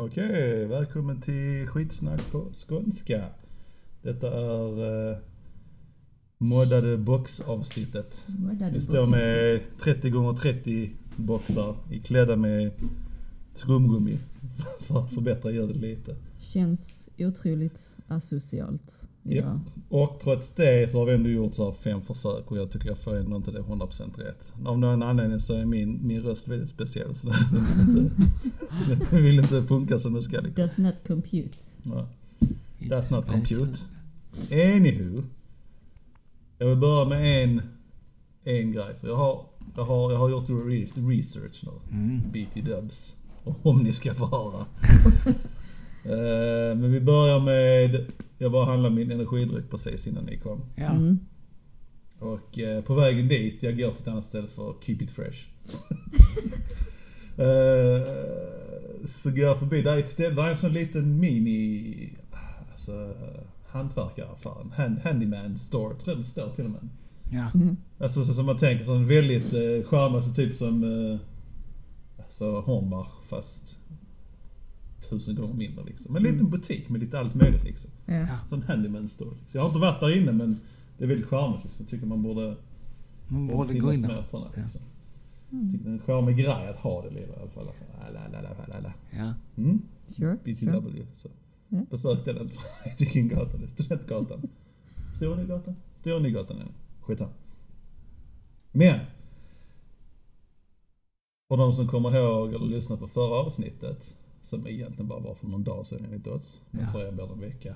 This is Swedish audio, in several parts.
Okej, välkommen till skitsnack på skånska. Detta är eh, moddade boxavsnittet. Moddade Vi står med 30 gånger 30 boxar iklädda med skumgummi för att förbättra ljudet lite. Känns otroligt asocialt idag. Och trots det så har vi ändå gjort så här fem försök och jag tycker jag får ändå inte det 100% rätt. Av någon anledning så är min, min röst väldigt speciell så den vill inte, funka som den ska. Liksom. Does not compute. Ja. That's not compute. Anywho. Jag vill börja med en, en grej. För jag har, jag har, jag har gjort re- research nu. Mm. BT Dubs. Om ni ska få höra. Eh, men vi börjar med, jag var och handlade min energidryck precis innan ni kom. Ja. Mm. Och eh, på vägen dit, jag går till ett annat ställe för keep it fresh. Eh, så går jag förbi, där är ett ställe, där är en sån liten mini, alltså hantverkaraffär, en hand, handyman store, tror jag det står till och med. Ja. Alltså så som man tänker, sån väldigt eh, charmig, alltså typ som, eh, alltså Hornbach fast tusen gånger mindre liksom. En liten butik med lite allt möjligt liksom. Ja. Sån handyman store. Så jag har inte varit där inne men det är väldigt charmigt liksom. Jag tycker man borde Man borde gå in där. såna, Ja. liksom. Tycker det är en charmig grej att ha det lilla i alla fall. La, la, la, la, la, la. Ja. Mm? Sure, BTW. sure. Så. Ja. Besök den det är. Studentgatan. Stora Nygatan? Stora Nygatan är det. Skitsamma. Men. För de som kommer ihåg eller lyssnar på förra avsnittet. Som egentligen bara var för någon dag sedan enligt oss. Men Ja. för er blir det en vecka.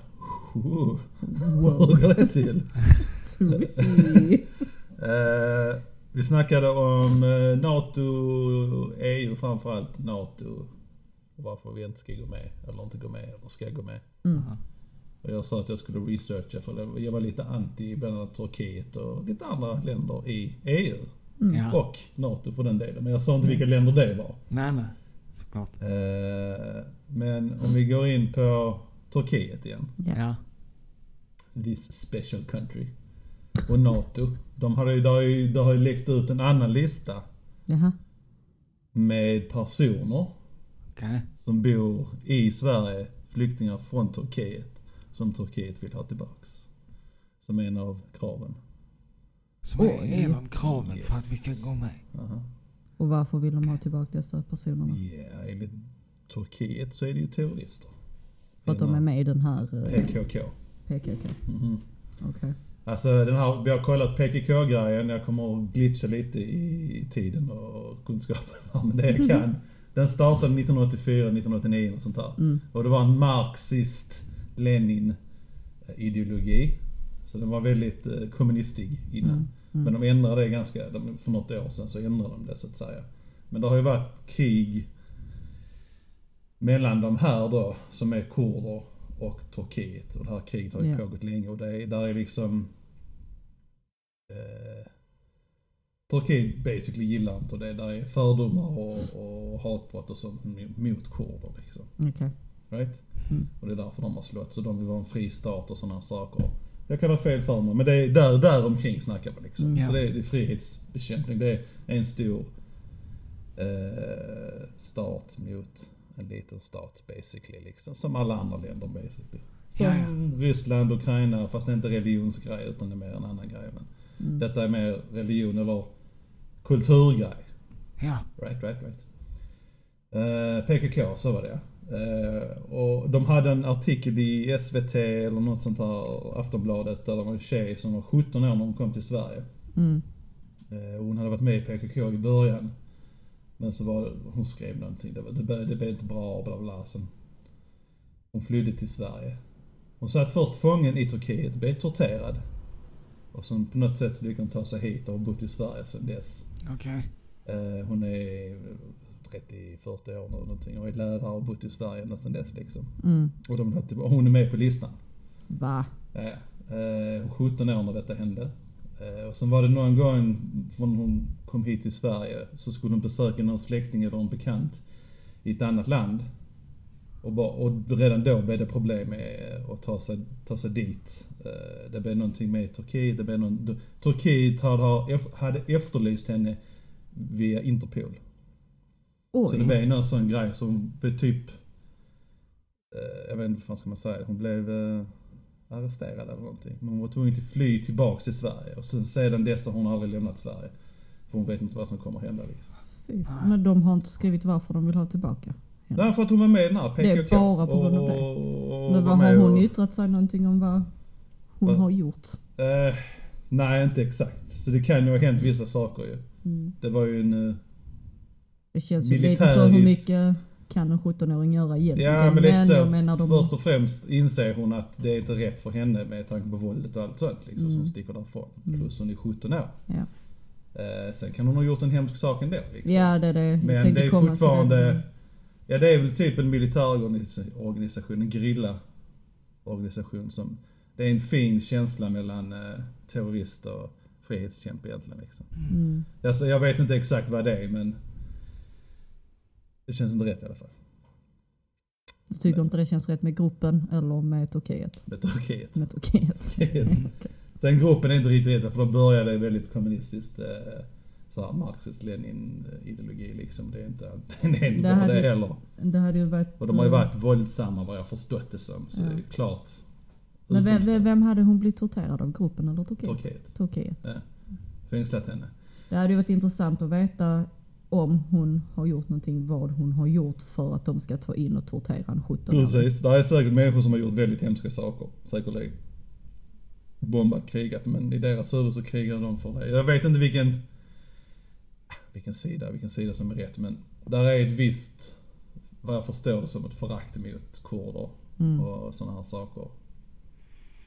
Wow. Hur går det till? Eh, vi snackade om eh, NATO, EU framförallt NATO. Och varför vi inte ska gå med, eller inte gå med, eller ska gå med. Mm. Och jag sa att jag skulle researcha för jag var lite anti bland annat Turkiet och lite andra länder i EU. Ja. Och NATO för den delen. Men jag sa inte vilka länder det var. Nej, nej. Såklart. Eh, men om vi går in på Turkiet igen. Ja. This special country. Och NATO. De har ju, det har ju, det har ju läckt ut en annan lista Jaha. med personer Okej. som bor i Sverige, flyktingar från Turkiet, som Turkiet vill ha tillbaks. Som en av kraven. Som är en av kraven för Yes. att vi ska gå med. Aha. Och varför vill de ha tillbaka dessa personerna? Ja, enligt Turkiet så är det ju terrorister. För att de är med i den här eh, PKK. PKK? Mhm. Okej. Alltså den här, vi har kollat PKK-grejen, jag kommer att glitcha lite i, tiden och kunskapen men det jag kan. Den startade 1984, 1989 och sånt där. Mm. Och det var en marxist Lenin ideologi. Så den var väldigt eh, kommunistig innan. Mm. Mm. Men de ändrade det ganska, för något år sedan så ändrade de det så att säga. Men det har ju varit krig mellan de här då, som är kurder och Turkiet. Och det här kriget har ju Ja. pågått länge och det är, där är liksom eh, Turkiet basically gillar inte det. Där är fördomar och, och hatbrott och sånt mot kurder liksom. Okej. Right? Mm. Och det är därför de har slått. Så de vill vara en fri stat och sådana saker. Jag kan ha fel för mig, men det är där, där omkring snackar vi liksom. Mm. Ja. Så det är, det är frihetsbekämpning. Det är en stor eh, stat mot en liten stat basically. Liksom. Som alla andra länder basically. Som Ja, ja. Ryssland, Ukraina, fast det är inte religionsgrej utan det är mer en annan grej. Men Mm. Detta är mer religion eller kulturgrej. Ja. Right, right, right. Eh, PKK, så var det Eh, Och de hade en artikel i SVT eller något sånt här, Aftonbladet, där det var en tjej som var 17 år när hon kom till Sverige. Mm. Eh, och hon hade varit med i PKK i början. Men så var hon skrev någonting, det, var, det, blev, det blev inte bra, bla bla. Sen hon flydde till Sverige. Hon satt först fången i Turkiet, blev torterad. Och sen på något sätt så lyckades hon ta sig hit och har bott i Sverige sedan dess. Okej. Eh, hon är 30-40 år nu någonting och är lärare och bott i Sverige ända sedan dess liksom. Mm. Och de, hade- hon är med på listan. Va? Ja. Eh, 17 år när detta hände. Eh, och sen var det någon gång från hon kom hit till Sverige så skulle hon besöka någon släkting eller en bekant i ett annat land. Och, bara, och redan då blev det problem med att ta sig, ta sig dit. Eh, det blev någonting med Turkiet, det blev någon, Turkiet hade efterlyst henne via Interpol. Så det Oj. blev någon sån grej som blev typ eh, jag vet inte vad ska man säga, hon blev eh, arresterad eller någonting. Men hon var tvungen att fly tillbaks till Sverige och sen sedan dess har hon aldrig lämnat Sverige. För hon vet inte vad som kommer hända liksom. Men de har inte skrivit varför de vill ha tillbaka. henne. Därför att hon var med i den här PKK. Det är bara på grund av det. och- och Men vad har hon och- yttrat sig någonting om vad hon Vad? har gjort? Eh, nej, inte exakt. Så det kan ju ha hänt vissa saker ju. Mm. Det var ju en... Det känns ju lite så hur mycket kan en 17-åring göra egentligen? Ja men lite så. jag menar de... Först och främst inser hon att det är inte rätt för henne med tanke på våldet och allt sånt liksom. Så hon sticker därifrån. Mm. Plus hon är 17 år. Ja. Eh, sen kan hon ha gjort en hemsk sak ändå liksom. ja, det är det jag Men det är fortfarande... det. Ja det är väl typ en militärorganisation, en gerillaorganisation som... Det är en fin känsla mellan eh, terrorist och frihetskämpe egentligen liksom. Mm. Alltså, jag vet inte exakt vad det är men... Det känns inte rätt i alla fall. Du tycker inte det känns rätt med gruppen eller med Turkiet? Med Turkiet. Med Turkiet. Yes. Sen gruppen är inte riktigt rätt för då började det väldigt kommunistiskt. Eh, så här marxist lenin ideologi liksom. Det är inte, det är inte Det hade- det heller. Det hade ju varit... Och de har ju varit våldsamma vad jag förstått det som. Så Ja. det är klart. Men vem, vem, vem hade hon blivit torterad av? Gruppen eller Turkiet? Turkiet. Turkiet. Ja. Fängslat henne. Det hade ju varit intressant att veta om hon har gjort någonting, vad hon har gjort för att de ska ta in och tortera en 17 Precis. Det är säkert människor som har gjort väldigt hemska saker. Säkerligen. Bombat, krigat. Men i deras huvud så krigar de för det. Jag vet inte vilken, vilken sida, vilken sida som är rätt. Men där är ett visst, vad jag förstår det som ett förakt mot kurder. Mm. Och sådana här saker.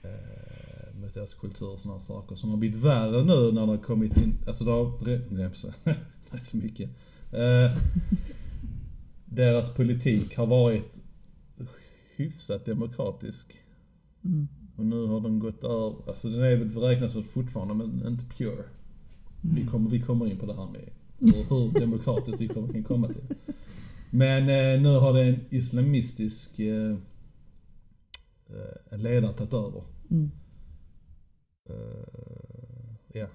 Eh, mot deras kultur och sådana här saker. Som har blivit värre nu när det har kommit in, alltså det har, nej, är så mycket. Eh, deras politik har varit hyfsat demokratisk. Mm. Och nu har den gått över, alltså den är väl räknas fortfarande men inte pure. Vi, kommer, vi kommer in på det här med hur, demokratiskt vi kommer, kan komma till. Men eh, nu har det en islamistisk eh, eh, ledare tagit över. Mm. Eh, ja.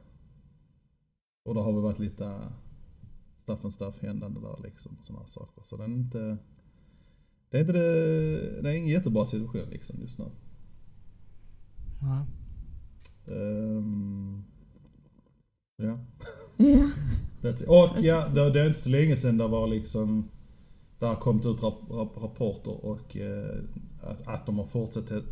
Och det har väl varit lite stuff händande där liksom. Sådana här saker. Så det är inte, det är inte det, det är ingen jättebra situation liksom just nu. Nej. Ehm, ja. Och ja, det, det är inte så länge sedan det var liksom, det har kommit ut rap, rap, rapporter och eh, att, att de har fortsatt att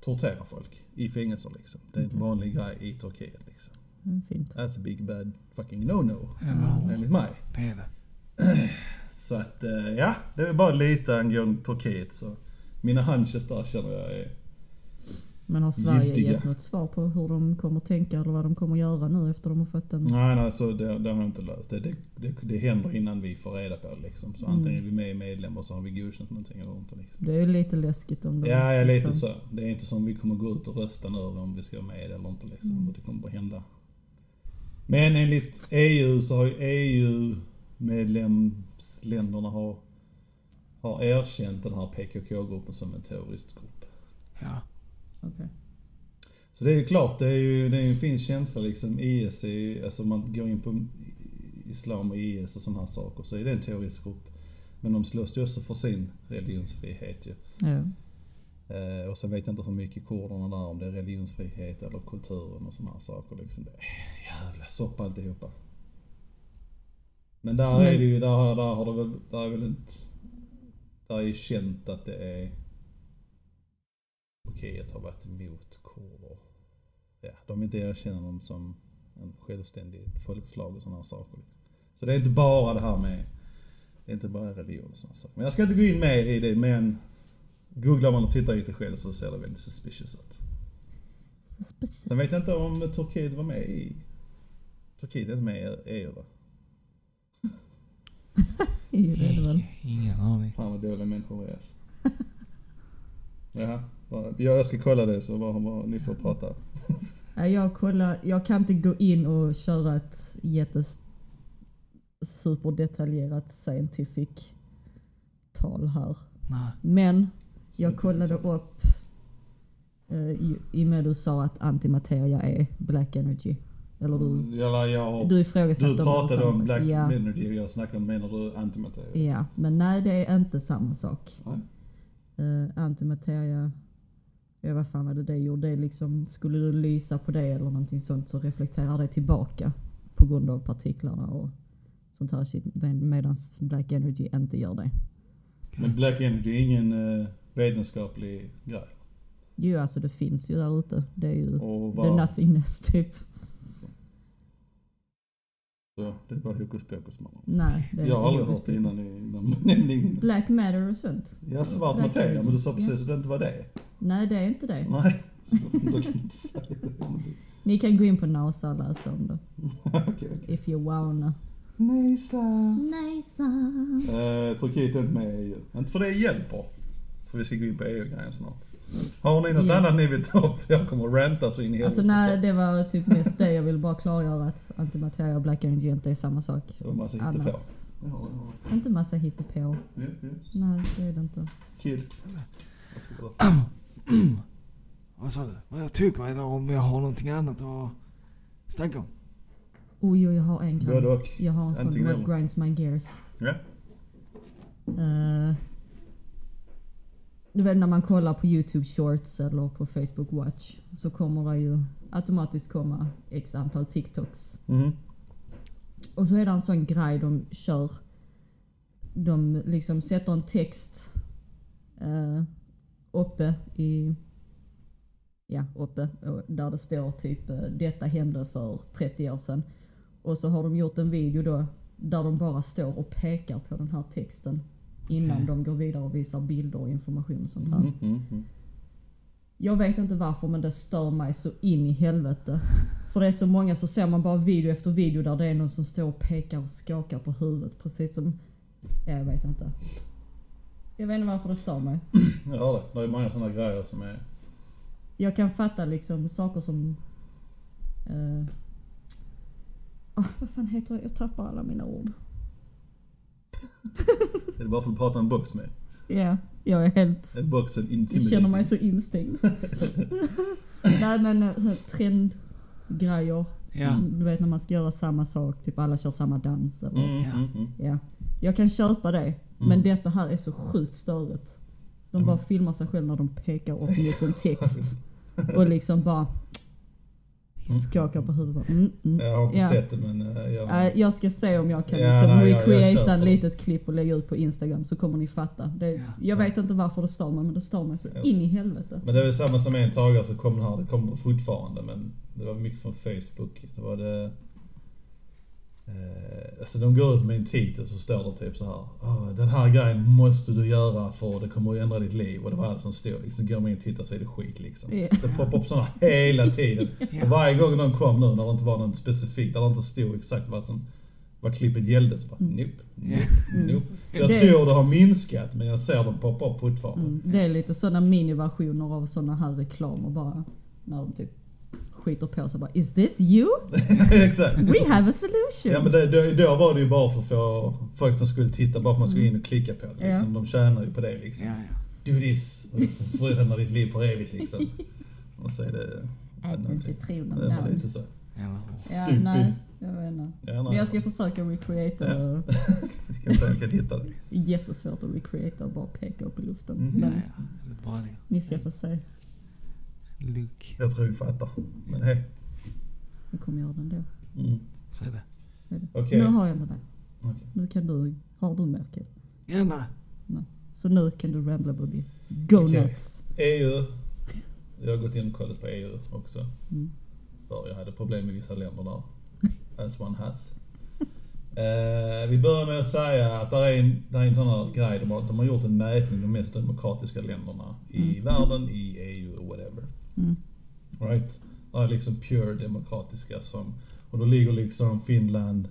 tortera folk i fängelser liksom. Det är en vanlig grej i Turkiet liksom. Mm, Fint. That's a big bad fucking no-no. Hur? Enligt mig. Det är det. Så att eh, ja, det är bara lite angående Turkiet så. Mina hunches där känner jag är Men har Sverige Giltiga. gett något svar på hur de kommer tänka eller vad de kommer göra nu efter de har fått en... Nej, nej så det, det har jag inte löst. Det, det, det, det händer innan vi får reda på det liksom. Så Mm. antingen är vi med i medlem och så har vi godkänt någonting eller inte liksom. Det är ju lite läskigt om de... Ja, ja lite liksom- så. Det är inte som vi kommer gå ut och rösta nu om vi ska vara med eller inte liksom. Mm. Det kommer bara hända. Men enligt EU så har ju EU-medlemsländerna har, har erkänt den här PKK-gruppen som en terroristgrupp. Ja. Okej. Så det är ju klart, det är ju det är en fin känsla liksom. IS är ju, alltså man går in på Islam och IS och sådana här saker så är det en terroristgrupp. Men de slåss ju också för sin religionsfrihet ju. Ja. Eh, och sen vet jag inte hur mycket kurderna där, om det är religionsfrihet eller kulturen och sådana här saker liksom. Det är jävla soppa alltihopa. Men där Men- är det ju, där, där har det väl, där är väl inte, där är ju känt att det är Turkiet har varit emot kurder. Ja, de inte erkänner dem som en självständig folkslag och sådana saker. Liksom. Så det är inte bara det här med, det är inte bara religion och sådana saker. Men jag ska inte gå in mer i det, men googlar man och tittar lite själv så ser det väldigt suspicious ut. Sen vet jag inte om Turkiet var med i, Turkiet är inte med i EU va? Jo, det är det väl. Ingen aning. Fan vad dåliga människor vi är. Jaha, ja, jag ska kolla det så bara ni får prata. Jag, kollar, jag kan inte gå in och köra ett jättes superdetaljerat scientific tal här. Nej. Men jag kollade upp eh, i, i och med du sa att antimateria är black energy. Eller du, Eller jag har... du ifrågasatte Mm. Du om pratade om sak. Black ja. Energy och jag snackade om, menar du antimateria? ja, men nej det är inte samma sak. Uh, antimateria, ja vad fan var det det gjorde? Det är liksom, skulle du lysa på det eller någonting sånt så reflekterar det tillbaka på grund av partiklarna och sånt här shit. Medan Black Energy inte gör det. Men Black Energy är ingen uh, vetenskaplig grej. Jo alltså det finns ju där ute. Det är ju the nothingness typ. så, det är bara hokus pokus mannen. Nej, det är Jag har aldrig hört det innan i någon nämning. Black matter och sånt. Ja, svart Black materia, men du sa Ja. precis att det inte var det. Nej det är inte det. Nej. Då kan jag inte säga det. Ni kan gå in på NASA och läsa om det. Okej, okej. If you wanna. Nisa. NASA. Eh, Turkiet är inte med i EU. Inte för det hjälper. För vi ska gå in på EU-grejen snart. Har ni något Ja. annat ni vill ta upp? Jag kommer att ranta så in i Alltså nej, det var typ mest det. Jag vill bara klargöra att antimateria och black energy inte är samma sak. Det var en massa Annars, hittepå. Ja, ja, inte massa hittepå. ja. ja. Nej, det är det inte. Kid. Vad sa du? Vad jag tycker eller om jag har någonting annat att snacka om? Oj, oj, jag har en grej. och. Jag har en sån what grinds my gears. Ja. Eh, du vet när man kollar på YouTube shorts eller på Facebook watch så kommer det ju automatiskt komma x antal TikToks. Mhm. Och så är det en sån grej de kör. De liksom sätter en text eh, uppe i, ja uppe, och där det står typ eh, detta hände för 30 år sedan. Och så har de gjort en video då där de bara står och pekar på den här texten innan de går vidare och visar bilder och information och sånt här. Mhm, mhm. Jag vet inte varför men det stör mig så in i helvete. För det är så många så ser man bara video efter video där det är någon som står och pekar och skakar på huvudet precis som, ja, jag vet inte. Jag vet inte varför det stör mig. Jag hör det. Är många sådana grejer som är... Jag kan fatta liksom saker som... Eh, ah, vad fan heter det? Jag tappar alla mina ord. Är det bara för att prata en box med? Ja, jag är helt... En box är Jag känner mig så instängd. Nej men eh, trendgrejer. Ja. Du vet när man ska göra samma sak, typ alla kör samma dans eller... Mm, Ja. mm, mm. Ja. Jag kan köpa det, men detta här är så sjukt störigt. De bara filmar sig själva när de pekar upp mot en text. Och liksom bara skakar på huvudet. Mm, mm. Jag har inte Ja. sett det men eh, jag... Jag ska se om jag kan Ja, liksom nej, recreata det. litet klipp och lägga ut på Instagram så kommer ni fatta. Det, Ja. jag vet inte varför det stör mig men det stör mig så Ja. in i helvete. Men det är väl samma som en tagare så kom här, det kommer fortfarande men det var mycket från Facebook. Det var det... Eh, alltså de går ut med en titel så står det typ så här. "Ah, den här grejen måste du göra för det kommer att ändra ditt liv. Och det var allt som stod. Liksom går man in och tittar så är det skit liksom. Ja. Det poppar upp sådana hela tiden. Och varje gång de kom nu när det inte var någon specifik, där det inte stod exakt vad som vad klippet gällde så bara nope, nope, nope. Jag Mm. Det- tror det har minskat men jag ser dem poppa upp fortfarande. Mm. Det är lite sådana miniversioner av sådana här reklamer bara. När de typ skiter på sig bara Is this you? exakt. We have a solution! Ja men det, då, då var det ju bara för att få folk som skulle titta, bara för att man skulle in och klicka på det. Ja. Liksom. De tjänar ju på det liksom. Ja, ja. Do this, och du förändrar ditt liv för evigt liksom. Och så är det... Ät en citron om dagen. lite så. Eller? Ja, nej, jag vet inte. Ja, Men jag ska försöka recreata Ja. kan se om jag kan hitta det. Jättesvårt att recreata och bara peka upp i luften. Ja, Men ja. Det är bra det. ni ska få se. Luke. Jag tror vi fattar. Men hej. Vi kommer göra det ändå. Mm. Så är det. Det är det. Okej. Nu har jag det där. Okej. Nu kan du, har du mer Kid? Gärna. Så nu kan du rambla Bobby. Go Okej. nuts! EU. Jag har gått in och kollat på EU också. Mm. För jag hade problem med vissa länder där. As one has. Eh, vi börjar med att säga att det är en, där är en sån här grej. De har, de har gjort en mätning de mest demokratiska länderna i världen, i EU och whatever. Mm. Right? Är liksom pure demokratiska som, och då ligger liksom Finland,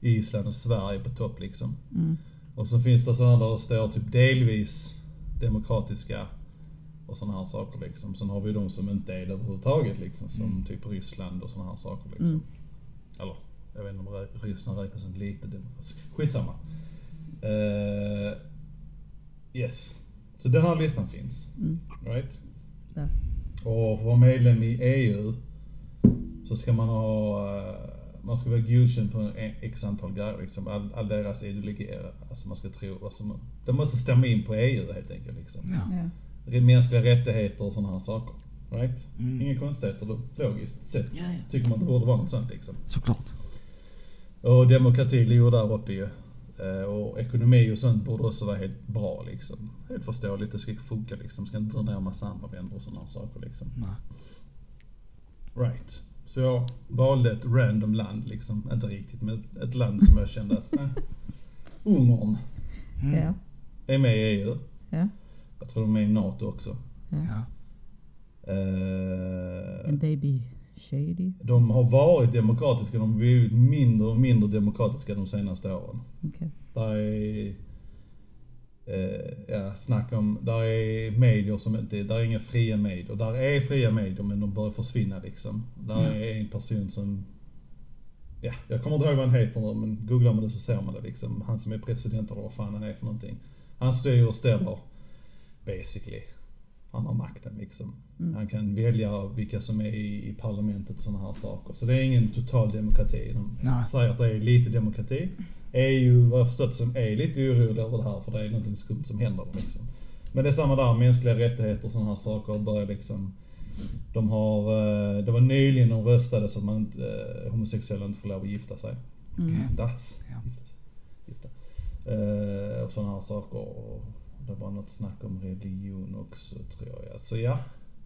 Island och Sverige på topp liksom. Mm. Och så finns det sådana där det står typ delvis demokratiska och sådana här saker liksom. Sen har vi de som inte är det överhuvudtaget liksom. Som typ Ryssland och sådana här saker liksom. Mm. Eller, jag vet inte om Ryssland räknas som lite demokratiskt. Skitsamma. Uh, yes. Så den här listan finns. Mm. Right? Ja. Och för att vara medlem i EU så ska man ha, eh, man ska vara godkänd på en x antal grejer liksom. All, all deras ideologi, alltså man ska tro, alltså man, det måste stämma in på EU helt enkelt liksom. Ja. Ja. Mänskliga rättigheter och sådana här saker. Right? Mm. Inga konstigheter då, logiskt sett. Ja, ja. Tycker man det borde vara något sånt liksom. Såklart. Och demokrati ligger där uppe ju. Eh, Och ekonomi och sånt borde också vara helt bra liksom. Helt förståeligt, det ska funka liksom. Ska inte dra ner massa andra länder och sådana saker liksom. Nej. Right. Så jag valde ett random land liksom. Inte riktigt, men ett- land som jag kände att, eh, Ungern Mm. Ja. är med i EU. Ja. Jag tror de är med i NATO också. Ja. Eh, En baby shady. de har varit demokratiska, de har blivit mindre och mindre demokratiska de senaste åren. Okej. Där är, eh, ja, snack om, där är medier som inte, där är inga fria medier. Där är fria medier men de börjar försvinna liksom. Där Ja. är en person som, ja, jag kommer inte ihåg vad han heter nu men googlar man det så ser man det liksom. Han som är president eller vad fan han är för någonting. Han styr och ställer, basically. Han har makten liksom. Han kan välja vilka som är i, parlamentet och sådana här saker. Så det är ingen total demokrati. De Nej. säger att det är lite demokrati. EU, vad jag förstått som, är lite orolig över det här för det är något skumt som händer liksom. Men det är samma där, mänskliga rättigheter och sådana här saker börjar liksom de har, eh, det var nyligen de röstade så att man eh, homosexuella inte får lov att gifta sig. Okej. Das. Ja. Gifta. Eh, och sådana här saker. Det var något snack om religion också tror jag. Så ja,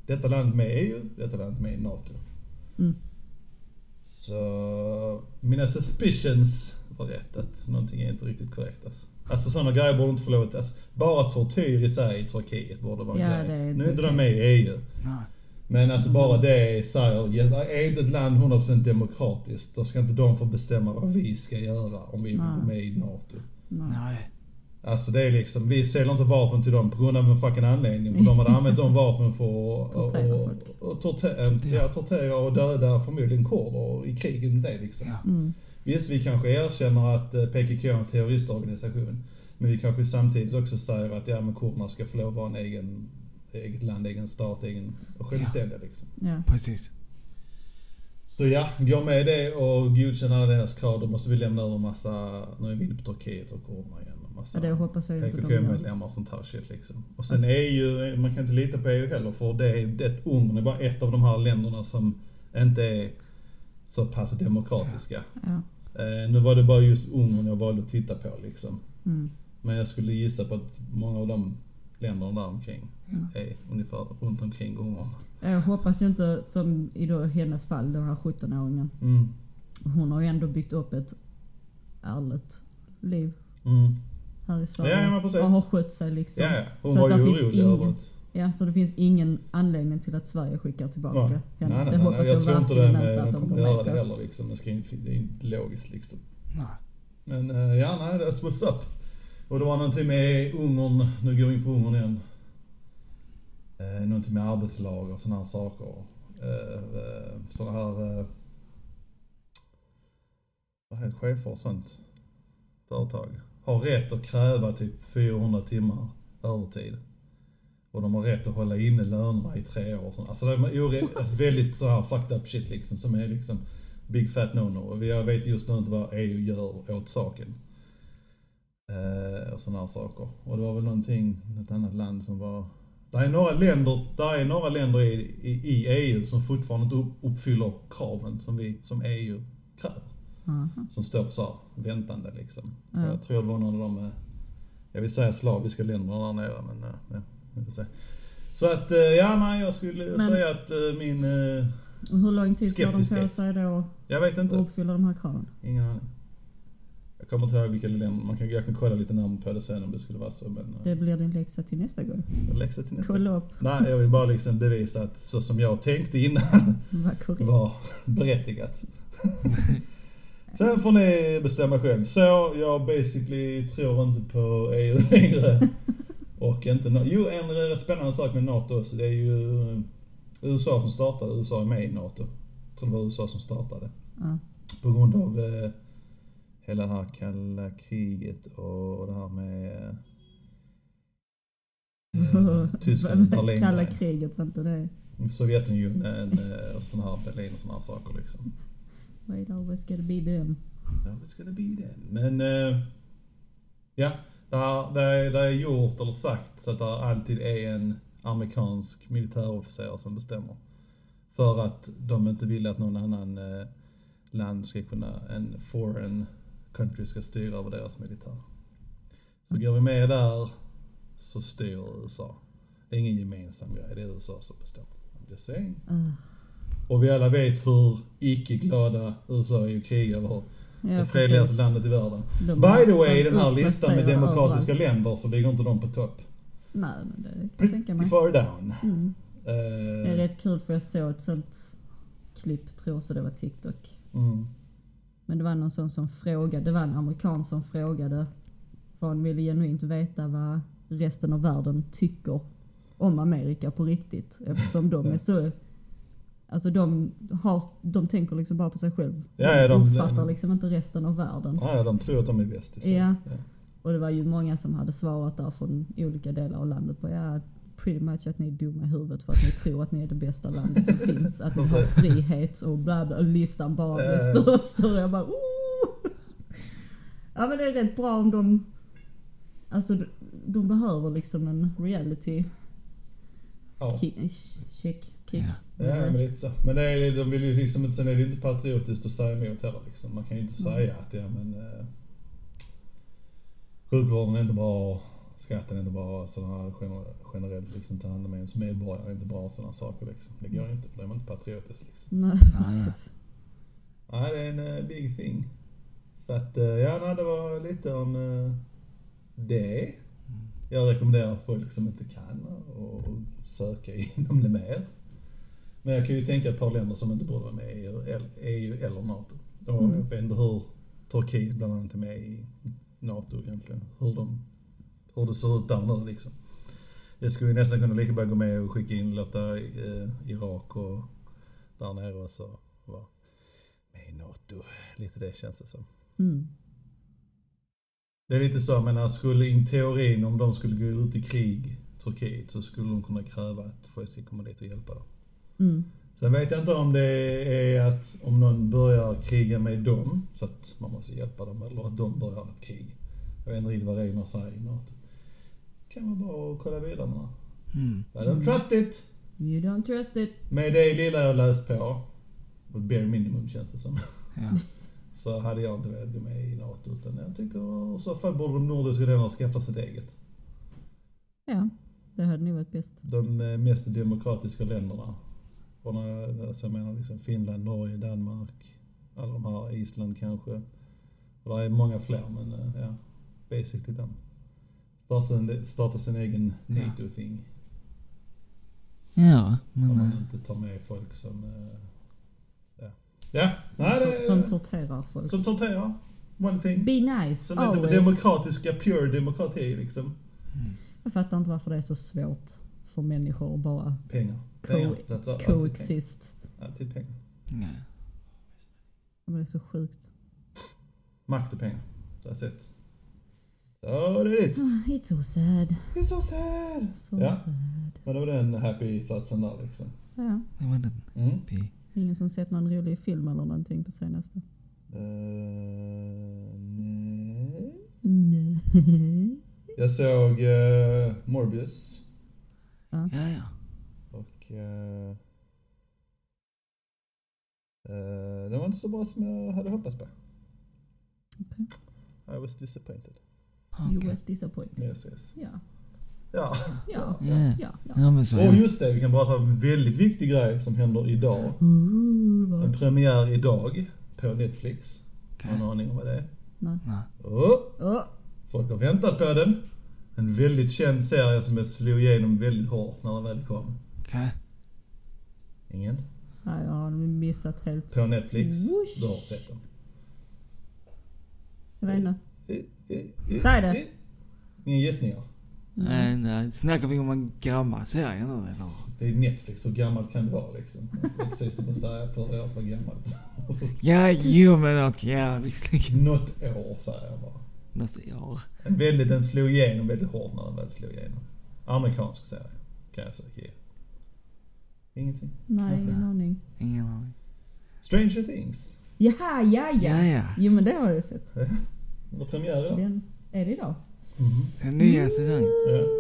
detta land med EU, detta land med NATO. Mm. Så mina suspicions var rätt att någonting är inte riktigt korrekt alltså. Alltså sådana grejer borde inte få lov att, alltså, bara tortyr i sig i Turkiet borde vara en Ja, grej. det är Nu är inte de med i EU. Nej. Men alltså bara det säger, är inte ett land 100% demokratiskt, då ska inte de få bestämma vad vi ska göra om vi vill gå med i NATO. Nej. Alltså det är liksom, vi säljer inte vapen till dem på grund av en fucking anledning. För de hade använt de vapen för att Tortera och, och, tortera, ja, tortera och döda förmodligen kurder i kriget med det liksom. Ja. Mm. Visst, vi kanske erkänner att eh, PKK är en terroristorganisation. Men vi kanske samtidigt också säger att ja, men kurderna ska få lov att vara en egen, eget land, egen stat, egen och självständiga liksom. Ja. Precis. Så ja, gå med det och godkänna alla deras krav. Då måste vi lämna över massa, nu är vi inne på Turkiet och kurderna igen. Massa Ja, det hoppas jag. PKK-medlemmar och sånt här shit liksom. Och sen Alltså- EU, man kan inte lita på EU heller för det, är- det Ungern är bara ett av de här länderna som inte är så pass demokratiska. Ja. Eh, nu var det bara just Ungern jag valde att titta på liksom. Mm. Men jag skulle gissa på att många av de länderna där omkring Ja. är ungefär runt omkring Ungern. Jag hoppas ju inte som i då hennes fall, den här 17-åringen. Mm. Hon har ju ändå byggt upp ett ärligt liv Mm. Här i Sverige. Ja, ja, precis. och har skött sig liksom. Ja, ja. Hon Så var att ju orolig ingen- över att... Ja, så det finns ingen anledning till att Sverige skickar tillbaka Nej. henne. Nej, nej, det nej, hoppas nej. jag, Jag tror inte att de kommer göra det heller liksom. Det, ska inte, det är inte logiskt liksom. Nej. Men eh, ja, nej, that's what's up. Och det var någonting med Ungern, nu går vi in på Ungern igen. Eh, någonting med arbetslag och sådana här saker. Eh, eh, sådana här... Eh, vad heter chefer och sånt? Företag. Har rätt att kräva typ 400 timmar övertid. Och de har rätt att hålla inne lönerna i tre år. och sånt. Alltså det är alltså väldigt så här fucked up shit liksom som är liksom big fat no-no. Och jag vet just nu inte vad EU gör åt saken. Eh, och sådana här saker. Och det var väl någonting, något annat land som var... Det är några länder, där är några länder i, i, i EU som fortfarande inte upp, uppfyller kraven som vi, som EU kräver. Aha. Som står så här, väntande liksom. Ja. Jag tror det var någon av de, eh, jag vill säga slaviska länderna där nere men eh, ja, vi får se. Så att, eh, ja nej jag skulle Men- säga att min, hur lång tid får de på sig då jag vet att inte. uppfylla de här kraven? Ingen aning. Jag kommer inte ihåg vilka länder, man kan, jag kan kolla lite närmare på det sen om det skulle vara så men... Det blir din läxa till nästa gång. läxa till nästa. Kolla upp Nej, jag vill bara liksom bevisa att så som jag tänkte innan korrekt. var berättigat. Sen får ni bestämma själv. Så jag basically tror inte på EU längre. Och inte no- Jo, en spännande sak med NATO också, det är ju eh, USA som startade. USA är med i NATO. Jag tror det var USA som startade. Ja. På grund av eh, hela det här kalla kriget och det här med eh, Tyskland längre. Kalla kriget, var inte det Sovjetunionen eh, och såna här Berlin och såna här saker liksom. Wait, always gonna be them. Ska det bli den. Men, eh, ja. Det, här, det, är, det är gjort eller sagt så att det alltid är en amerikansk militärofficer som bestämmer. För att de inte vill att någon annan eh, land ska kunna, en foreign country ska styra över deras militär. Så går vi med där så styr USA. Det är ingen gemensam grej, det är USA som bestämmer. I'm just saying. Uh, Och vi alla vet hur icke-glada USA är att kriga över ja, det fredligaste landet i världen. De By the way, den här listan med demokratiska överallt. länder så ligger inte de på topp. Nej, men det kan jag tänka mig. Far down. Mm. Eh, Det är rätt kul för jag såg ett sånt klipp, tror så det var TikTok. mm. Men det var någon sån som frågade, det var en amerikan som frågade, för han ville genuint veta vad resten av världen tycker om Amerika på riktigt. Eftersom de är så, alltså de, har, de tänker liksom bara på sig själv. Ja, ja, de- uppfattar de- liksom inte resten av världen. Ja, de tror att de är bäst. så. Ja. Och det var ju många som hade svarat där från olika delar av landet på ja, pretty much att ni är dumma i huvudet för att ni tror att ni är det bästa landet som finns. Att ni har frihet och bla bla. Och listan bara blev större och större. Jag bara oh! Ja men det är rätt bra om de, alltså de, de behöver liksom en reality Ja. kick, check, kick. Ja. Ja, men lite så. Men det är, de vill ju liksom inte, sen är det inte patriotiskt att säga emot heller liksom. Man kan ju inte säga att ja men eh, sjukvården är inte bra, skatten är inte bra, sådana här gener- generellt liksom ta hand om ens medborgare är inte bra sådana saker liksom. Det går ju inte för då är man inte patriotisk liksom. Nej, precis. Nej, det är en eh, big thing. Så att, eh, ja nej, det var lite om eh, det. Jag rekommenderar folk som inte kan att söka inom det mer. Men jag kan ju tänka ett par länder som inte borde vara med i EU eller- NATO. Och Mm. jag vet inte hur Turkiet bland annat är med i NATO egentligen. Hur, de, hur det ser ut där nu liksom. Det skulle ju nästan kunna lika bra gå med och skicka in, låta eh, Irak och där nere också vara med i NATO. Lite det känns det som. Mm. Det är lite så, jag menar, skulle in teorin om de skulle gå ut i krig, Turkiet, så skulle de kunna kräva att ska komma dit och hjälpa dem. Mm. Sen vet jag inte om det är att om någon börjar kriga med dem, så att man måste hjälpa dem, eller att de börjar ett krig. Jag vet inte riktigt vad reglerna säger i NATO. Kan vara bra att kolla vidare med. Mm. I don't trust it! You don't trust it. Med det lilla jag läst på, och bare minimum känns det som, Ja. så hade jag inte velat gå med i NATO. Utan jag tycker i så fall borde de nordiska länderna skaffa sitt eget. Ja, det hade nog varit bäst. de eh, mest demokratiska länderna. När, alltså jag menar liksom Finland, Norge, Danmark, alla de här, Island kanske. Och det är många fler men eh, ja, basically dem. Starta sin, starta sin egen Ja. NATO-thing. Ja, men... Om man eh, inte tar med folk som, eh, ja. Ja, Som, nej det som torterar folk. som torterar. One thing. Be nice, Som always. demokratiska, pure demokrati liksom. Jag fattar inte varför det är så svårt för människor att bara Pengar. Co- Pengar. Coexist. Alltid pengar. ja. Men det är så sjukt. Makt och pengar. That's it. Så det är det. It's so sad. It's so sad. So Ja. sad. Men det var den happy thoughtsen där liksom. Ja. Det var den. Mm. Pi. Ingen som sett någon rolig film eller någonting på senaste? Uh, nej. Nej. Jag såg eh, Morbius. Ja, ja. Och... Uh, uh, den var inte så bra som jag hade hoppats på. Okej. I was disappointed. You Okej. was disappointed. Yes, yes. Ja. Ja. Ja. Ja. Ja. ja. Ja, Och just det, vi kan prata om en väldigt viktig grej som händer idag. Ooh, En premiär idag på Netflix. Har Okej. någon aning om vad det är? Nej. Oh, Åh, folk har väntat på den. En väldigt känd serie som jag slog igenom väldigt hårt när den väl kom. Okej. Ingen? Nej, jag har missat helt. På Netflix. Whoosh. Du har sett den. Jag vet inte. Säg det. Inga gissningar? Nej, nej. Snackar vi om en gammal serie nu eller? Det är Netflix, hur gammalt kan det vara liksom? Det är precis som att säga förra året var gammalt. Ja, jo men okej. Ja, visserligen. Något år säger jag bara. Nästa år. En väldigt, den slog igenom väldigt hårt när den väl slog igenom. Amerikansk serie, kan jag säga. Ge. Ingenting? Nej, ingen aning. Ingen aning. Stranger Things. Jaha, ja, ja. Ja, ja. Jo men det har jag sett. Det är premiär idag. Den, är det idag? Den nya säsongen.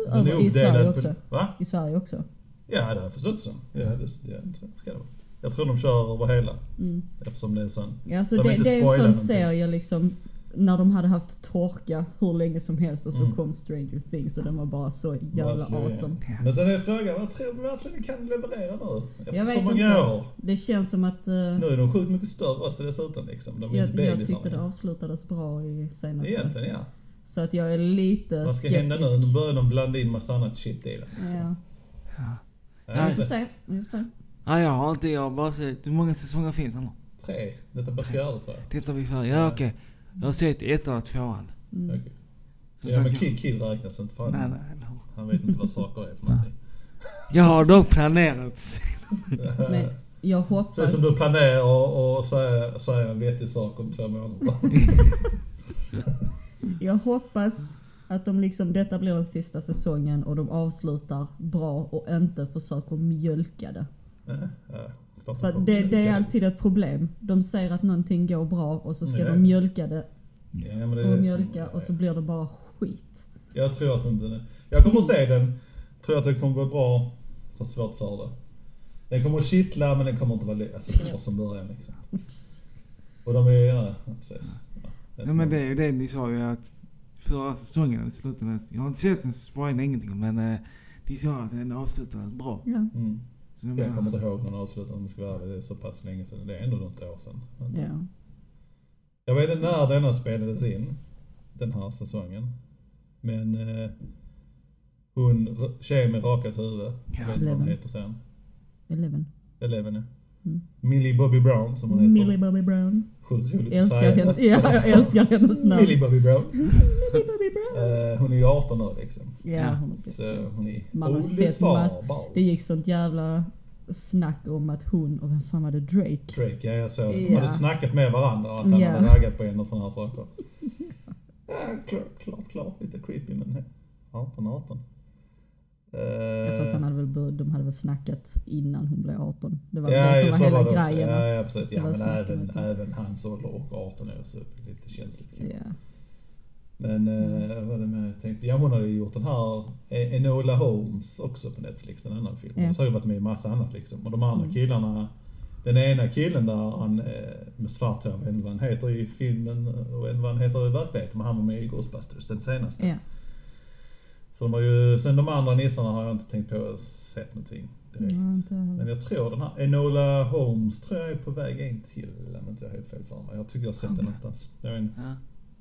Ja. Över i Sverige också. Va? I Sverige också. Ja, det har jag förstått som. Ja, det, det, ska det vara. Jag tror de kör över hela. Mm. Eftersom det är sån. Ja, så De det, det är en sån serie liksom. När de hade haft torka hur länge som helst och så Mm. kom Stranger Things och den var bara så jävla awesome. Men sen är frågan, vad tror du verkligen kan leverera nu? Efter Jag vet så många inte. år. Det känns som att... eh, Nu är de sjukt mycket större också dessutom liksom. De är jag, jag tyckte det avslutades bra i senaste. Egentligen ja. Så att jag är lite Vad ska skeptisk. hända nu? Nu börjar de blanda in massa annat shit i det. Ja. Ja. vet Vi får se. Vi får se. Ja, jag har inte, jag har bara sett, hur många säsonger finns det nu? Tre. Detta på fjärde tror jag. Tittar vi för? Ja, okej. Jag har sett ettan och tvåan. Mm. Som Ja men sagt, Kid Kid räknas inte för nej, han, nej, nej. han vet inte vad saker är för någonting. Jag har dock planerat. Men jag Så hoppas... som du planerar och, och säga, säga en vettig sak om två månader. Jag hoppas att de liksom, detta blir den sista säsongen och de avslutar bra och inte försöker mjölka det. Ja, ja, klart För de det, det är alltid ett problem. De säger att någonting går bra och så ska Ja. de mjölka det Ja, men det och det som- mjölka och så blir det bara skit. Jag tror att inte... Jag kommer att se den. Tror att den kommer gå bra. Har svårt för det. Den kommer att kittla men den kommer inte vara alltså, bra som början liksom. Och de är... Ja, precis. Ja, Ja, men det är ju det ni sa ju att förra säsongen slutade... Jag har inte sett den så spoila ingenting men eh, ni sa att den avslutades bra. Ja. Mm. Så jag Jag kommer inte ihåg den avslutade om det ska vara ärlig. Det är så pass länge sedan. Det är ändå något år sedan. Ja. Jag vet inte när denna spelades in. Den här säsongen. Men eh, hon, tjejen med rakat huvud. Ja. Jag vet vad hon heter sen. Eleven. Eleven ja. Mm. Millie Bobby Brown som hon heter. Millie Bobby Brown. Sjukt roligt att Älskar säga. henne. Ja, jag älskar hennes namn. Millie Bobby Brown. Millie Bobby Brown. Eh, hon är ju 18 år liksom. Ja, hon är bäst. Så hon är Man har sett mass- Det gick sånt jävla snack om att hon, och vem fan var det? Drake? Drake, ja jag såg. De Ja. hade snackat med varandra att han Ja. hade raggat på en och sådana här saker. Ja, klart, klart, klart. Lite creepy men he- 18, 18. Eh, Ja, fast han hade väl, bör- de hade väl snackat innan hon blev 18. Det var ja, det som ja, var så hela var det också. grejen. Ja, ja att precis. det Ja, var men snack om även, att- även hans ålder och 18 år så är det lite känsligt. Ja. Men eh, vad var det med jag tänkte? Ja hon hade gjort den här eh, Enola Holmes också på Netflix, en annan film. Ja. Hon har ju varit med i massa annat liksom. Och de andra Mm. killarna, den ena killen där han eh, med svart hår, jag vet inte vad han heter i filmen och vad han heter i verkligheten, men han var med i Ghostbusters, den senaste. Ja. Så de har ju, sen de andra nissarna har jag inte tänkt på att sett någonting direkt. Heller. Men jag tror den här Enola Holmes tror jag är på väg in till, om inte jag har helt fel för mig. Jag tycker jag har sett den någonstans. Jag vet inte. ja.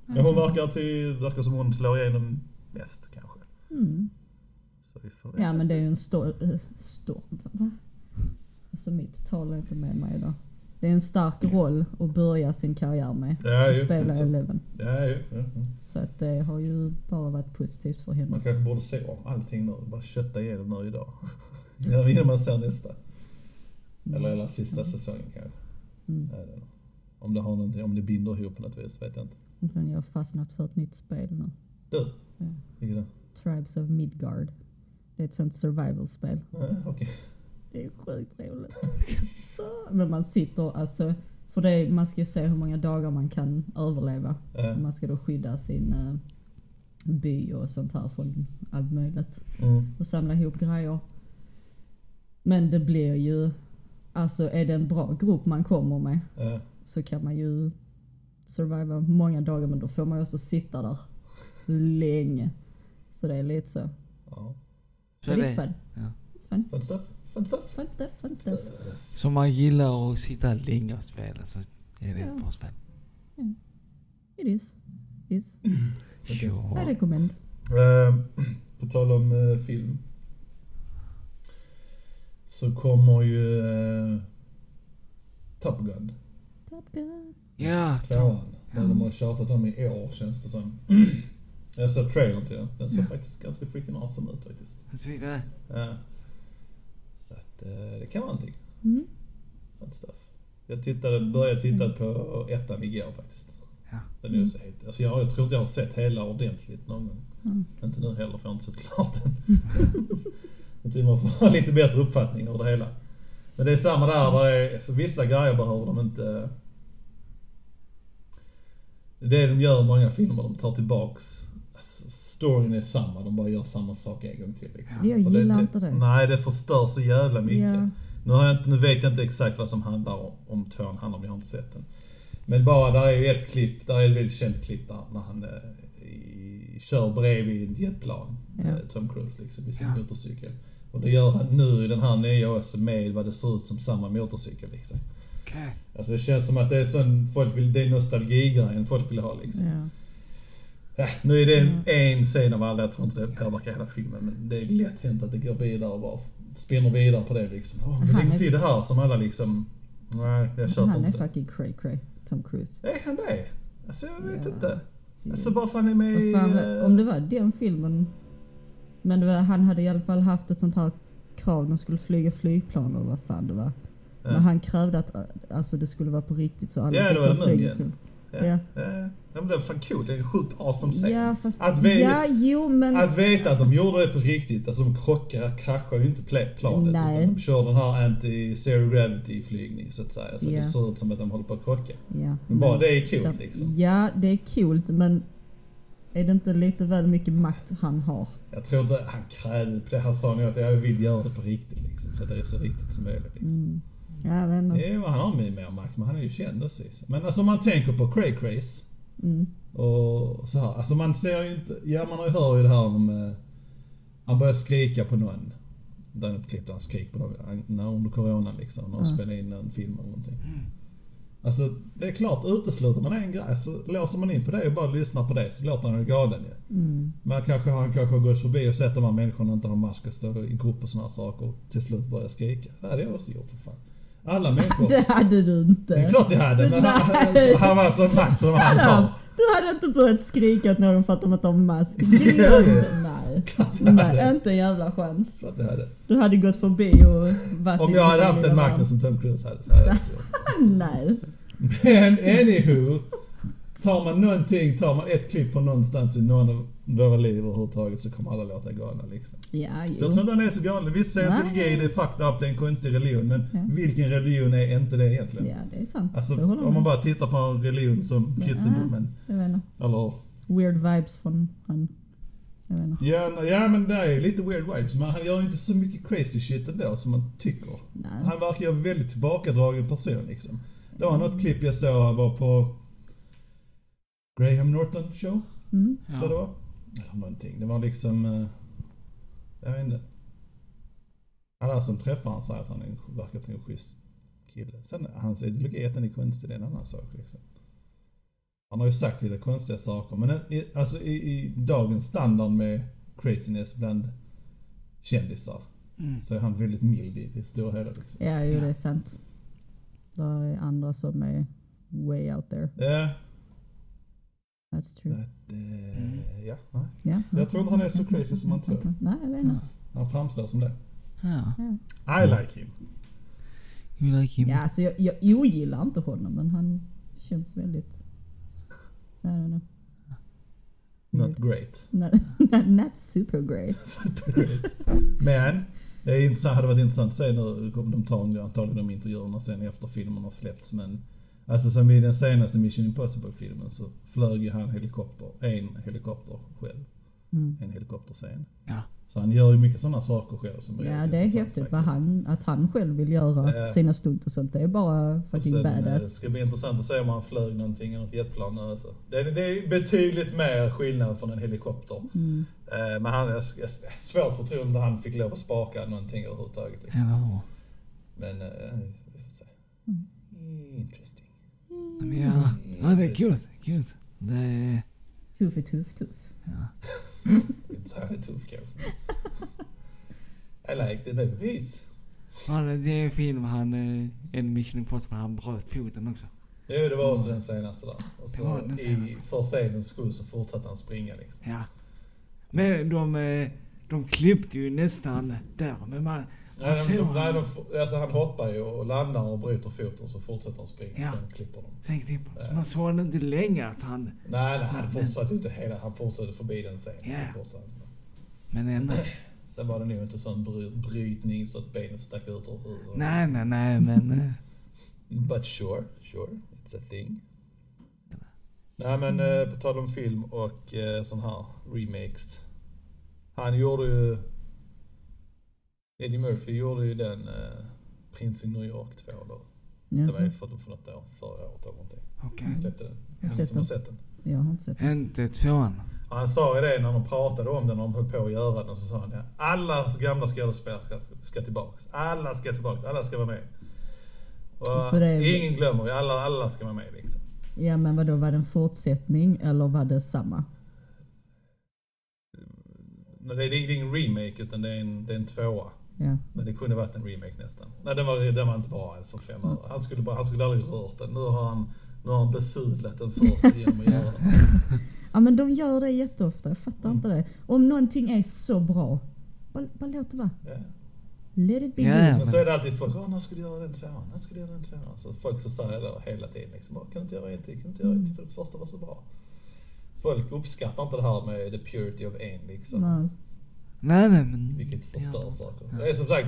Men hon verkar, till, verkar som hon slår igenom mest kanske. Mm. Ja men det är ju en stor... Äh, stor va? Alltså mitt tal är inte med mig idag. Det är en stark roll att börja sin karriär med. Ja, att ju. spela Så- Eleven. Ja, ju. Ja, ja. Så att det har ju bara varit positivt för Man hennes... kanske borde se om allting nu. Bara kötta igenom nu idag. Innan man ser nästa. Eller, eller sista säsongen kanske. Mm. Om det har någonting, om det binder ihop på något vis, vet jag inte. Men jag har fastnat för ett nytt spel nu. Du, Ja. vilket då? Tribes of Midgard. Det är ett sånt survival-spel. Ja, Okej. Det är sjukt roligt. Men man sitter alltså, för det är, man ska ju se hur många dagar man kan överleva. Ja. Man ska då skydda sin eh, by och sånt här från allt möjligt. Mm. Och samla ihop grejer. Men det blir ju, alltså är det en bra grupp man kommer med Ja. så kan man ju surviva många dagar men då får man ju också sitta där länge. Så det är lite så. Ja. Så är det är det. fun. Ja. It's fun. Fun stuff. Fun stuff. Fun stuff, fun stuff. Så man gillar att sitta länge och spela så är det Ja. ett bra spel. It is. Is. I Ja. recommend. Eh, på tal om eh, film. Så kommer ju eh, Top Gun. Top Gun. Ja, Tvåan. Ja. Men de har tjatat om i år känns det som. Jag såg trailern till den. Den såg Ja. faktiskt ganska freaking awesome ut faktiskt. jag tyckte det. Ja. Så att eh, det kan vara någonting. Mm. Jag tittade, började titta på ettan igår faktiskt. Ja. Den är ju så het. Alltså jag, jag tror inte jag har sett hela ordentligt någon gång. Mm. Inte nu heller för jag har inte sett klart den. Jag tycker man får ha lite bättre uppfattning av det hela. Men det är samma där, där är, vissa grejer behöver de inte... Det är det de gör i många filmer, de tar tillbaks alltså, storyn är samma, de bara gör samma sak en gång till. Liksom. Jag Och gillar inte det. Nej, det förstör så jävla mycket. Ja. Nu, har jag inte, nu vet jag inte exakt vad som handlar om, om tvåan handlar om, jag har inte sett den. Men bara, där är ju ett klipp, där är ett väldigt känt klipp där när han eh, i, kör bredvid ett jetplan, Ja. eh, Tom Cruise liksom, i sin Ja. motorcykel. Och det gör han nu i den här nya också med vad det ser ut som samma motorcykel liksom. Alltså det känns som att det är sån, folk vill, det är nostalgigrejen folk vill ha liksom. Ja. Ja, nu är det en, Mm. en scen av alla, jag tror inte det påverkar hela filmen, men det är lätt hänt att det går vidare och bara spinner vidare på det liksom. Åh, men Han är- till det här som alla liksom, nej jag köper Han är inte. fucking cray cray, Tom Cruise. Är han det? Alltså jag vet Ja. inte. Alltså bara för han är med i... Eh, om det var den filmen. Men var, han hade i alla fall haft ett sånt här krav, de skulle flyga flygplan eller vad fan det var. Men han krävde att alltså, det skulle vara på riktigt så alla Ja, fick var ta flygplan. ja, ja. ja. men det är fan coolt. Det är en sjukt awesome scen. Ja fast, Att vi- ja jo men. Att veta att de gjorde det på riktigt, alltså de krockar, kraschar ju inte pla- planet. Nej. Utan de kör den här anti-zero gravity flygning så att säga. Så Ja. det ser ut som att de håller på att krocka. ja, Men bara det är coolt, så- liksom. Ja det är coolt men är det inte lite väl mycket makt han har? Jag tror inte han krävde på det. Han sa nog att jag vill göra det på riktigt liksom. Så det är så riktigt som möjligt. Liksom. Mm. Jag vet inte. Jo, han har mer makt, men han är ju känd också. Men alltså man tänker på Cray Craze Mm. och så här. Alltså man ser ju inte, ja man har ju hör ju det här om, eh, han börjar skrika på någon. Det är något klipp där han skriker på någon, under coronan liksom, när de Ja. spelar in en film eller någonting. Alltså det är klart, utesluter man en grej så låser man in på det och bara lyssnar på det så låter han ju galen ju. Mm. Men kanske, han kanske har gått förbi och sett de här människorna inte har mask och står i grupp och här saker och till slut börjar skrika. Det hade jag också gjort för fan. Alla människor. Det hade du inte. Det är klart jag hade, men han, han, var så makt som han up! Du hade inte börjat skrika åt någon för att de inte har mask. Nej. hade. inte en jävla chans. Klart jag hade. Du hade gått förbi och varit Om jag hade haft värld. makten som Tom Cruise hade så hade jag. Nej. Men anywho. Tar man någonting, tar man ett klipp på någonstans i någon av våra liv överhuvudtaget så kommer alla låta galna liksom. Ja, Så jag jo. tror inte han är så galen. Visst, scientologi Nej. det är fucked up, det är en konstig religion. Men Ja. vilken religion är inte det egentligen? Ja, det är sant. Alltså om man med. bara tittar på en religion som Ja. kristendomen. Jag vet inte. Eller, Weird vibes från han. Jag vet inte. ja, ja men det är lite weird vibes. Men han gör inte så mycket crazy shit ändå som man tycker. Nej. Han verkar ju en väldigt tillbakadragen person liksom. Det var något klipp jag såg, han var på Graham Norton show, Mm. jag det Ja. var. Eller någonting. Det var liksom, eh, jag vet inte. Alla som träffar han säger att han är verkar till en schysst kille. Sen hans ideologi att den är konstig, det är en annan sak liksom. Han har ju sagt lite konstiga saker, men i, alltså i, i dagens standard med craziness bland kändisar Mm. så är han väldigt mild i det stora hela liksom. Ja, jo det är sant. Det är andra som är way out there. Ja, That's true. det, eh, ja, nej. Ja. Jag tror inte han är så crazy som man tror. Nej, jag vet inte. Han framstår som det. Ja. I like him. You like him? Ja, alltså jag, jag ogillar inte honom men han känns väldigt... I don't know. Not great. Not, not, not super great. Super great. Men, det är intressant, hade varit intressant att se nu, de tar antagligen de intervjuerna sen efter filmen har släppts men Alltså som i den senaste Mission Impossible-filmen så flög ju han helikopter, en helikopter själv. Mm. En helikopterscen. Ja. Så han gör ju mycket sådana saker själv som Ja det är häftigt vad han, att han själv vill göra Ja. sina stunt och sånt. Det är bara fucking sen, eh, Det badass. ska bli intressant att se om han flög någonting i något jetplan alltså. det, är- det är betydligt mer skillnad från en helikopter. Mm. Eh, Men han, jag, jag, svårt att tro om han fick lov att spaka någonting överhuvudtaget. Liksom. Hur? Men, eh, vi får se. Mm. Men ja, ja, det är kul. Kul. Det är... Tuff är tuff, tuff. Ja. Inte så här är tuff kanske. I like the movies. Ja, det är en film han, en Mission Impossible, han bröt foten också. Jo, det var också den senaste där. Och Det var så den i, senaste. för scenens skull så fortsatte han springa liksom. Ja. Men de, eh, de klippte ju nästan där. Men man, Nej, de, de, nej, han. de, alltså han hoppar ju och landar och bryter foten så fortsätter han springa. Ja. Sen klipper de. Sen klipper Så man såg inte länge att han... Nej, nej han fortsatte ju inte hela, han fortsatte förbi den scenen. Ja. Men ändå. Sen var det nog inte sån bry- brytning så att benet stack ut ur huvudet. Nej, nej, nej, men... eh, But sure, sure, it's a thing. Nej men eh, på tal om film och eh, sån här remakes. Han gjorde ju... Eddie Murphy gjorde ju den eh, Prins i New York 2 då. Det var ju för, för något år, förra året eller någonting. Okej. Han släppte den. Jag har sett som har den. sett den? Jag har inte sett den. Inte tvåan. Och han sa ju det när de pratade om den, när de höll på att göra den, så sa han ja, alla gamla skådespelare ska, ska tillbaks. Alla ska tillbaks, alla ska vara med. Och Så det är- Ingen glömmer, alla, alla ska vara med liksom. Ja men vadå, var det en fortsättning eller var det samma? Men det är, det är ingen remake utan det är en, det är en tvåa. Ja. Men det kunde varit en remake nästan. Nej den var, den var inte bra ens för fem öre. Han skulle, bara, han skulle aldrig rört den. Nu har han, nu har han besudlat den första genom att göra den. ja men de gör det jätteofta, jag fattar Mm. inte det. Om någonting är så bra, bara, bara låt det vara. Ja. Let it be ja. Men så är det alltid folk, "Åh, när ska du göra den tvåan? När ska du göra den tvåan? Så folk så säger det hela tiden liksom, "Åh, kan du inte göra en till? Kan du inte göra en till? För det första var så bra. Folk uppskattar inte det här med the purity of en liksom. Nej. Nej, nej, men... Vilket förstör saker. Det är som sagt,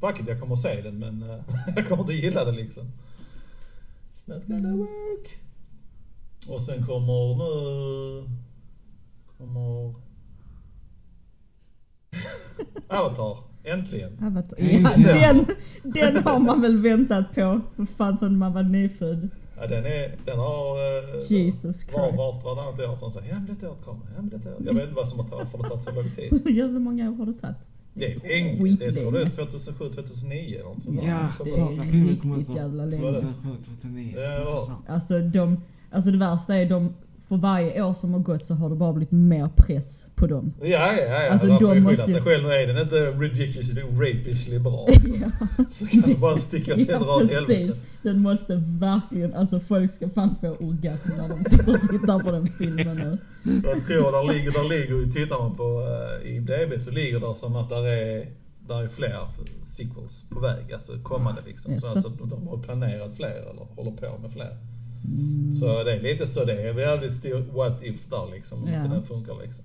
fuck it, jag kommer att se den men eh, jag kommer inte gilla det liksom. It's not gonna work. Och sen kommer nu... Kommer... Avatar, äntligen. Avatar. Ja, Ja, den, den har man väl väntat på, för fan sedan man var nyfödd. Ja, den, är, den har... eh, Jesus Var, Christ. vart, varannat år som säger ja men detta året kommer, ja men detta året. Jag vet inte vad som har tagit, för det har tagit så lång tid. Hur jävla många år har det tagit? Det är ing, det tror Skitlänge. 2007, 2009 eller något sånt där. Ja, Det är riktigt jävla länge. det? 2007, 2009. Ja, Precis ja. så. Alltså, de, alltså det värsta är de, för varje år som har gått så har det bara blivit mer press på dem. Ja, ja, ja. Alltså, de de måste ju- själv. Nu är den inte ridiculously, rapishly bra. ja, Så kan du bara sticka till ja, dra åt helvete. Den måste verkligen, alltså folk ska fan få orgasm när de sitter och tittar på den filmen nu. Jag tror där ligger, där ligger, tittar man på uh, IMDB så ligger det som att där är, där är fler sequels på väg, alltså kommande liksom. Så Jaså? alltså, de har planerat fler eller håller på med fler. Mm. Så det är lite så det är väldigt stor what if där liksom, om Ja. inte den funkar liksom.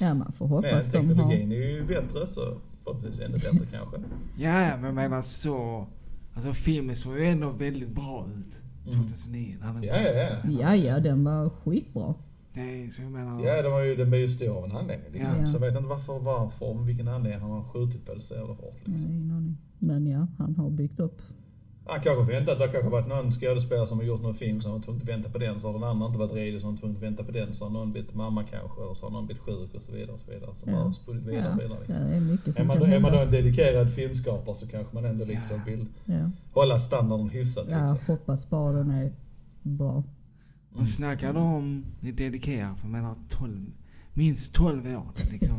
Ja man får Men hoppas de har... teknologin är ju bättre så förhoppningsvis ännu bättre kanske. Ja, ja, men jag menar så... Alltså filmen såg ju ändå väldigt bra ut. 2009 när den Ja, ja, ja. Ja ja, den var skitbra. Är så jag menar... Ja, de har ju, den blir ju stor av en anledning. Liksom. Ja. Så jag vet inte varför, varför, om vilken anledning han har skjutit på det så jävla hårt. Liksom. ingen aning. Men ja, han har byggt upp. Han kanske väntat, det har kanske varit någon skådespelare som har gjort någon film som var tvungen att vänta på den, så har den andra inte varit redo så har han tvungen att vänta på den, så har någon blivit mamma kanske, eller så har någon blivit sjuk och så vidare. Och så vidare. Så Ja. bara spunnit vidare Ja, och vidare. ja, Liksom. det är mycket Är man, då, är man då en dedikerad filmskapare så kanske man ändå liksom vill Ja. hålla standarden hyfsat. Liksom. hoppas bara den är bra. Och snackar de om det dedikerat, för jag menar 12, minst 12 år. Liksom.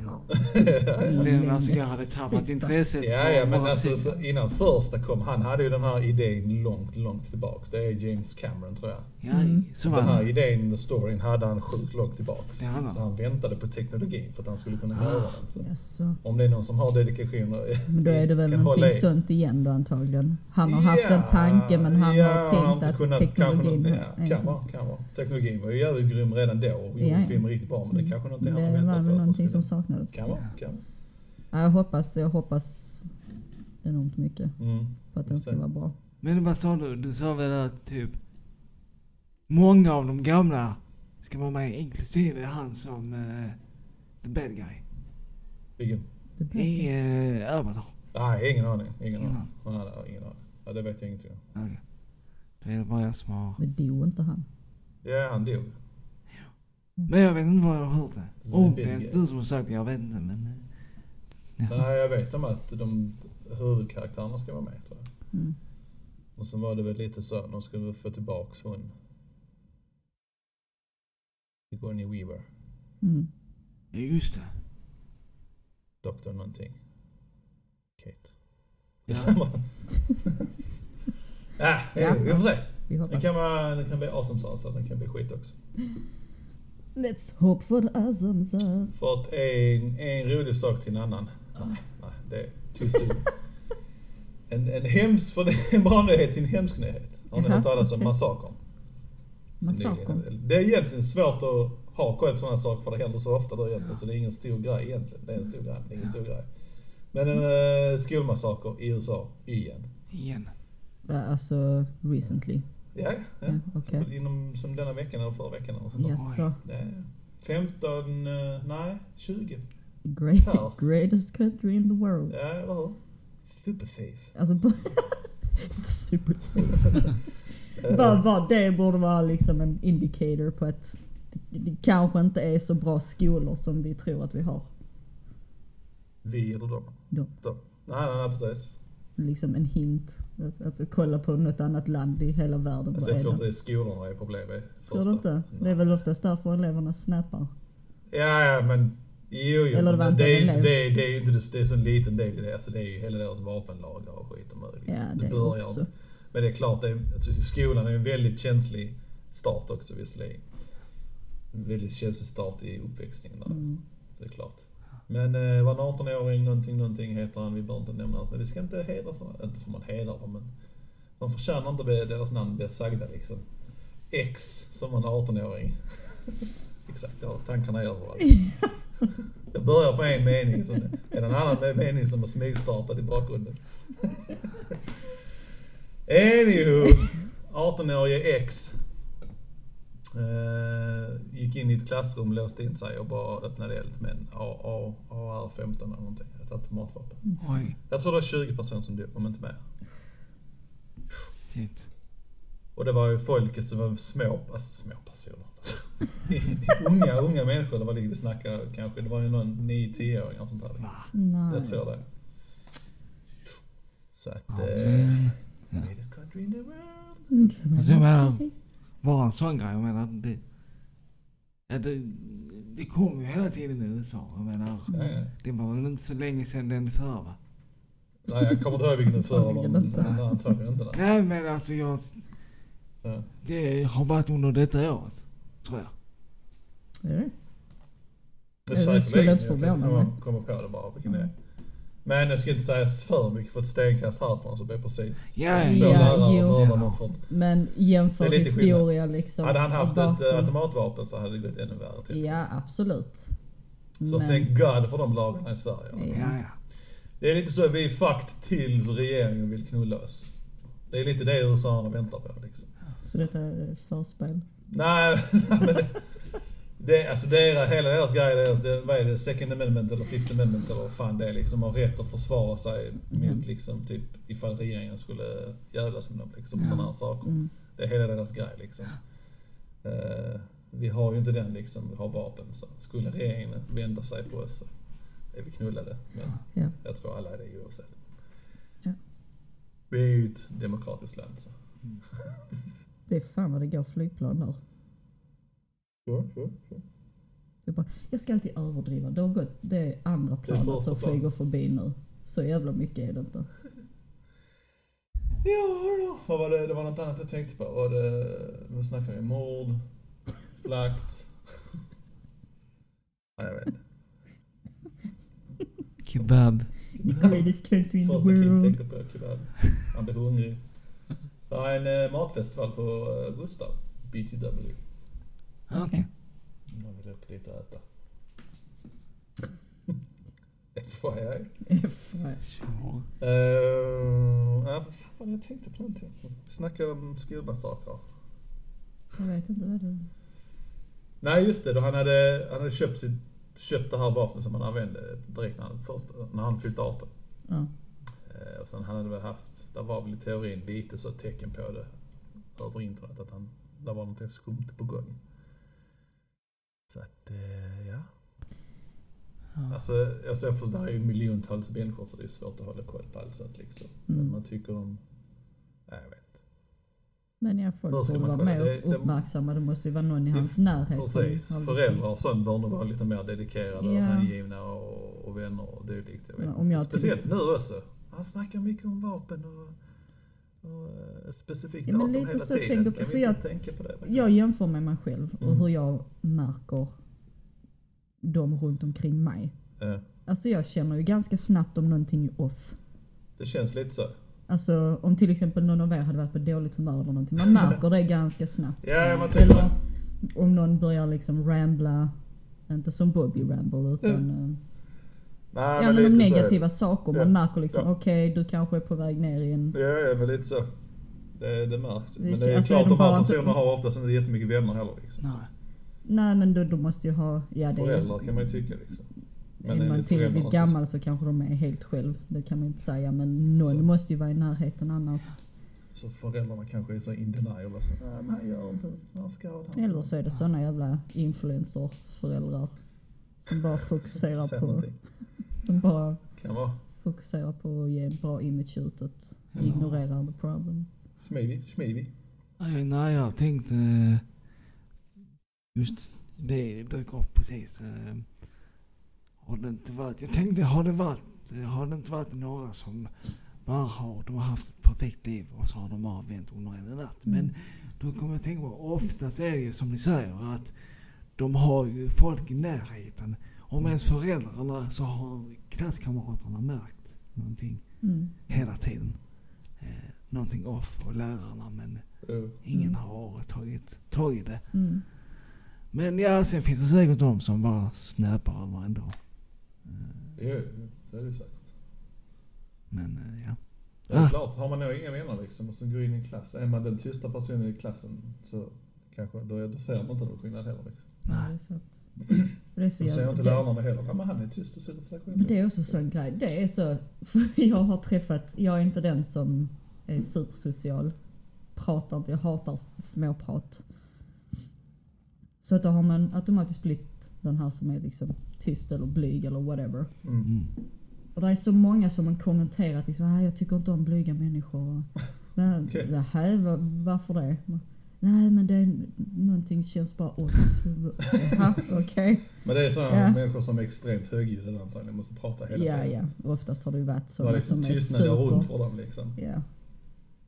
Vem, alltså jag hade tappat intresset Ja, för ja, men alltså, så innan första kom, han hade ju den här idén långt, långt tillbaks. Det är James Cameron tror jag. Ja, Mm. så var Den här idén, och storyn, hade han sjukt långt tillbaks. Han. Så han väntade på teknologin för att han skulle kunna Ah. göra den. Så. Om det är någon som har dedikation och Men då är det väl någonting sånt igen då antagligen. Han har haft en tanke men han ja, har han tänkt inte att kunnat- teknologin... Kanske, ja, kan vara, kan vara. Teknologin var ju jävligt grym redan då och gjorde Ja, ja. filmen riktigt bra. Men det är kanske han har Det väntat var på. väl någonting som saknades. Kan vara, kan vara. Ja, jag hoppas, jag hoppas enormt mycket Mm. på att den ska det. vara bra. Men vad sa du? Du sa väl att typ många av de gamla ska vara med, inklusive han som uh, the bad guy Vilken? Det i uh, Avatar. Nej, ingen aning. Ingen Ingen aning. Nej, nej, ingen aning. Ja, det vet jag ingenting om. Okej. Då är det bara jag som har... Men dog inte han? Ja, han dog. Men jag vet inte var jag har hört det. Om det är guy. du som har sagt det, jag vet inte men... eh, Ja. Nej, jag vet om att de huvudkaraktärerna ska vara med tror jag. Mm. Och sen var det väl lite så, de skulle få tillbaks hon. Sigourney Weaver. Mm. Ja, just det. Doktor någonting. Kate. Ja. ja, Ja. vi får se. Hoppas. kan, vara, den kan bli awesome sauce, den kan bli skit också. Let's hope for sauce. För att en, en rolig sak till en annan. Nej, nej det är tyst. En, en hemsk, för det är en bra nyhet till en hemsk nyhet. Har ni hört talas om massakern? Det är egentligen svårt att ha koll på sådana saker för det händer så ofta då egentligen. Så det är ingen stor grej egentligen. Det är en stor grej, men det är ingen stor grej. Men en uh, skolmassaker i USA, igen. Igen. Alltså recently. Ja, ja. Ja, okej. Inom, som denna veckan eller förra veckan eller. Jaså? Ja, 15, eh, nej 20. Great, greatest country in the world. Ja, eller hur? Alltså bara... Super. bara, bara det borde vara liksom en indicator på att det, kanske inte är så bra skolor som vi tror att vi har. Vi eller? Dem. dem. Nej, nej, nej, precis. Liksom en hint. Alltså, Alltså kolla på något annat land i hela världen. Alltså, jag tror inte det? det är skolorna det är problemet. Tror du inte? Det är väl oftast därför eleverna snappar. Ja, ja, men Jo, jo. Eller det var inte det, är det, är, det är ju inte det, det är så en liten del i det. Alltså det är ju hela deras vapenlagar och skit och möjligt. Ja, det börjar. också. Men det är klart, det är, alltså, skolan är en väldigt känslig start också visserligen. En väldigt känslig start i uppväxtningen där. Mm. Det är klart. Men eh, var en 18-åring, någonting, någonting heter han. Vi behöver inte nämna hans namn. Vi ska inte hedra sådana. Inte får man hedra dem, men de förtjänar inte deras namn bli sagda liksom. X som en 18-åring. Exakt, jag har tankarna överallt. Jag börjar på en mening, som är det en annan mening som har smygstartat i bakgrunden. Anywho, 18-årige X gick in i ett klassrum, låste in sig och bara öppnade eld med en A- A- AR-15 eller någonting, ett automatvapen. Oj. Jag tror det var 20 personer som dog, om inte mer. Shit. Och det var ju folk som var små, alltså små personer. unga, unga människor, det var lite vi snackade kanske, det var ju någon 9-10-åringar och sånt där. Nej. Jag tror det. Så att... Ja, eh, greatest country in the world. Mm. Alltså jag bara en sån grej. Jag menar, det, det, det kommer ju hela tiden i USA. Jag menar, det var väl inte så länge sedan den förra va? Nej, jag kommer inte ihåg vilken den förra var. Antagligen men inte. Antagligen. Nej. Men alltså jag, Ja. det har varit under detta året. Tror jag. Är det? Det Jag skulle inte jag förvåna mig. komma på det bara vilken det är. Men jag ska inte säga för mycket för ett stenkast härifrån så blir precis Ja, två Ja, lärare jo. mördar någon från. Men jämför Det är lite historia liksom. Hade han haft ett bakgrund. automatvapen så hade det gått ännu värre till. Ja, absolut. Så thank God för de lagarna i Sverige. Ja. Ja, ja. Det är lite så att vi är fucked tills regeringen vill knulla oss. Det är lite det USA väntar på liksom. Så detta är förspel. Nej, men det, det, alltså deras, hela deras grej, deras, det, vad är det, second amendment eller fifth amendment eller vad fan det är liksom, har rätt att försvara sig Mm. mot liksom typ ifall regeringen skulle jävlas med dem liksom, sådana här saker. Mm. Det är hela deras grej liksom. Eh, vi har ju inte den liksom, vi har vapen så skulle regeringen vända sig på oss så är vi knullade. Men Ja. jag tror alla är det oavsett. Ja. Vi är ju ett demokratiskt land så. Det är fan vad det går flygplan där. Det är bara, jag ska alltid överdriva. Det har gått det är andra Det är planet första som flyger förbi nu. Så jävla mycket är det inte. Ja då. Vad var det? Det var något annat jag tänkte på. Var det, nu snackar vi mord, slakt. Nej, jag vet inte. Kebab. Greatest country in the Första world. tänkte på kebab. Han blev hungrig. Det är en eh, matfestival på eh, Gustav. BTW. Okej. Man vill upp dit och äta. FYI. FYI. Sure. Uh, ja, vad fan var det jag tänkte på någonting? Vi snackade om skolmassakrer. Jag vet inte vad det Nej just det, då han hade, han hade köpt, sitt, köpt det här vapnet som han använde direkt när han, först, när han fyllt 18. Ja. Eh, och sen han hade väl haft, där var väl i teorin lite så tecken på det över internet att han, där var någonting skumt på gång. Så att, eh, ja. Ja. Alltså, alltså jag förstår, det här är ju miljontals människor så det är svårt att hålla koll på allt sånt liksom. Men Mm. man tycker om, nej jag vet. Men ja, Hur folk borde vara kolla? mer Det- det- uppmärksamma. Det måste ju vara någon i Det- hans närhet Precis, som liksom- föräldrar och sånt bör nog vara lite mer dedikerade och Ja. hängivna och, och vänner och dylikt. Jag vet Ja, om jag Speciellt nu också. Han snackar mycket om vapen och, och specifikt Ja, men lite hela så tiden. tänker- kan för jag- tänka på det? Jag jämför med mig själv och Mm. hur jag märker dem runt omkring mig. Ja, Alltså jag känner ju ganska snabbt om någonting är off. det känns lite så. Alltså om till exempel någon av er hade varit på dåligt humör eller någonting. Man märker det ganska snabbt. Ja, man Eller om någon börjar liksom rambla, inte som Bobby Ramble utan eh, Nej, ja, men de lite så- negativa saker. Man Ja, märker liksom, ja. okej du kanske är på väg ner i en... Ja, ja, men lite så. Det, det märks. Men det är alltså, klart, är de de här bara inte- personerna har oftast inte jättemycket vänner heller. Liksom. Nej. Nej men då, då måste ju ha, ja det Föräldrar är... kan man ju tycka liksom. är man tillräckligt gammal så kanske de är helt själv. Det kan man inte säga men någon Så. måste ju vara i närheten annars. Så föräldrarna kanske är så in denial och så. Nej men han gör inte, han. Eller så är det såna jävla influencer-föräldrar. Som bara fokuserar på, någonting. Som bara Kan vara. fokuserar på att ge en bra image utåt. Ja. Ignorerar the problems. Schmivig, schmivig. Nej, nej, jag tänkte eh, just det dök upp precis. eh, Har det inte varit, jag tänkte har det varit, eh, har det inte varit några som bara har, de har haft ett perfekt liv och så har de bara vänt under en natt. Men då kommer jag att tänka på, oftast är det ju som ni säger att de har ju folk i närheten. Om ens föräldrarna så har klasskamraterna märkt någonting Mm. hela tiden. Eh, någonting off och lärarna men Jo. ingen Mm. har tagit tag i det. Mm. Men ja, sen finns det säkert de som bara snäpar över ändå. Eh, Jo, så är det ju säkert. Men eh, ja. Ja, det är Ah. klart, har man nog inga vänner liksom och så går in i en klass. Är man den tysta personen i klassen så kanske, då, då ser man inte någon skillnad heller. Liksom. Ja, det Nej. det är så ser jävla- inte det- lärarna heller. Men han är tyst och sitter för sig själv. Men det är också så en grej. Det är så, för jag har träffat, jag är inte den som är supersocial. Pratar inte, jag hatar småprat. Så att då har man automatiskt blivit den här som är liksom tyst eller blyg eller whatever. Mm. Mm. Och det är så många som har kommenterat liksom, "Ah, jag tycker inte om blyga människor. Okej. Nähä, va- varför det? Nej men det är någonting känns bara off. Jaha, okej. Men det är sådana Ja. människor som är extremt högljudda antagligen. Måste prata hela Ja, tiden. ja. Oftast har det ju varit Det var sådana liksom som är tystnaden runt super... för dem liksom. Ja.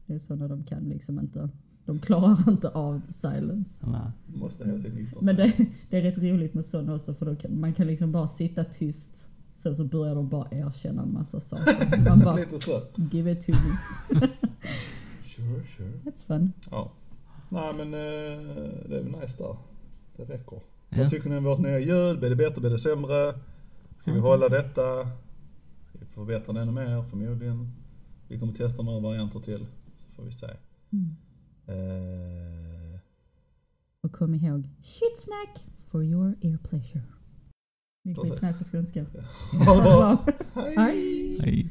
Det är sådana de kan liksom inte... De klarar inte av silence. Nej. Måste hela tiden yttra sig. Men det, det är rätt roligt med sådana också för då kan, man kan liksom bara sitta tyst. Sen så börjar de bara erkänna en massa saker. Man bara, Lite så. give it to me. Sure, sure. That's fun. Ja. Nej men eh, det är väl nice där. Det räcker. Ja. Vad tycker ni om vårt nya ljud? Blir det bättre? Blir det sämre? Ska vi hålla detta? Ska vi förbättra det ännu mer? Förmodligen. Vi kommer testa några varianter till. Så får vi se. Mm. Eh, Och kom ihåg, shit snack for your ear pleasure. Det är skitsnack på skånska. ha det! Hej! Hej.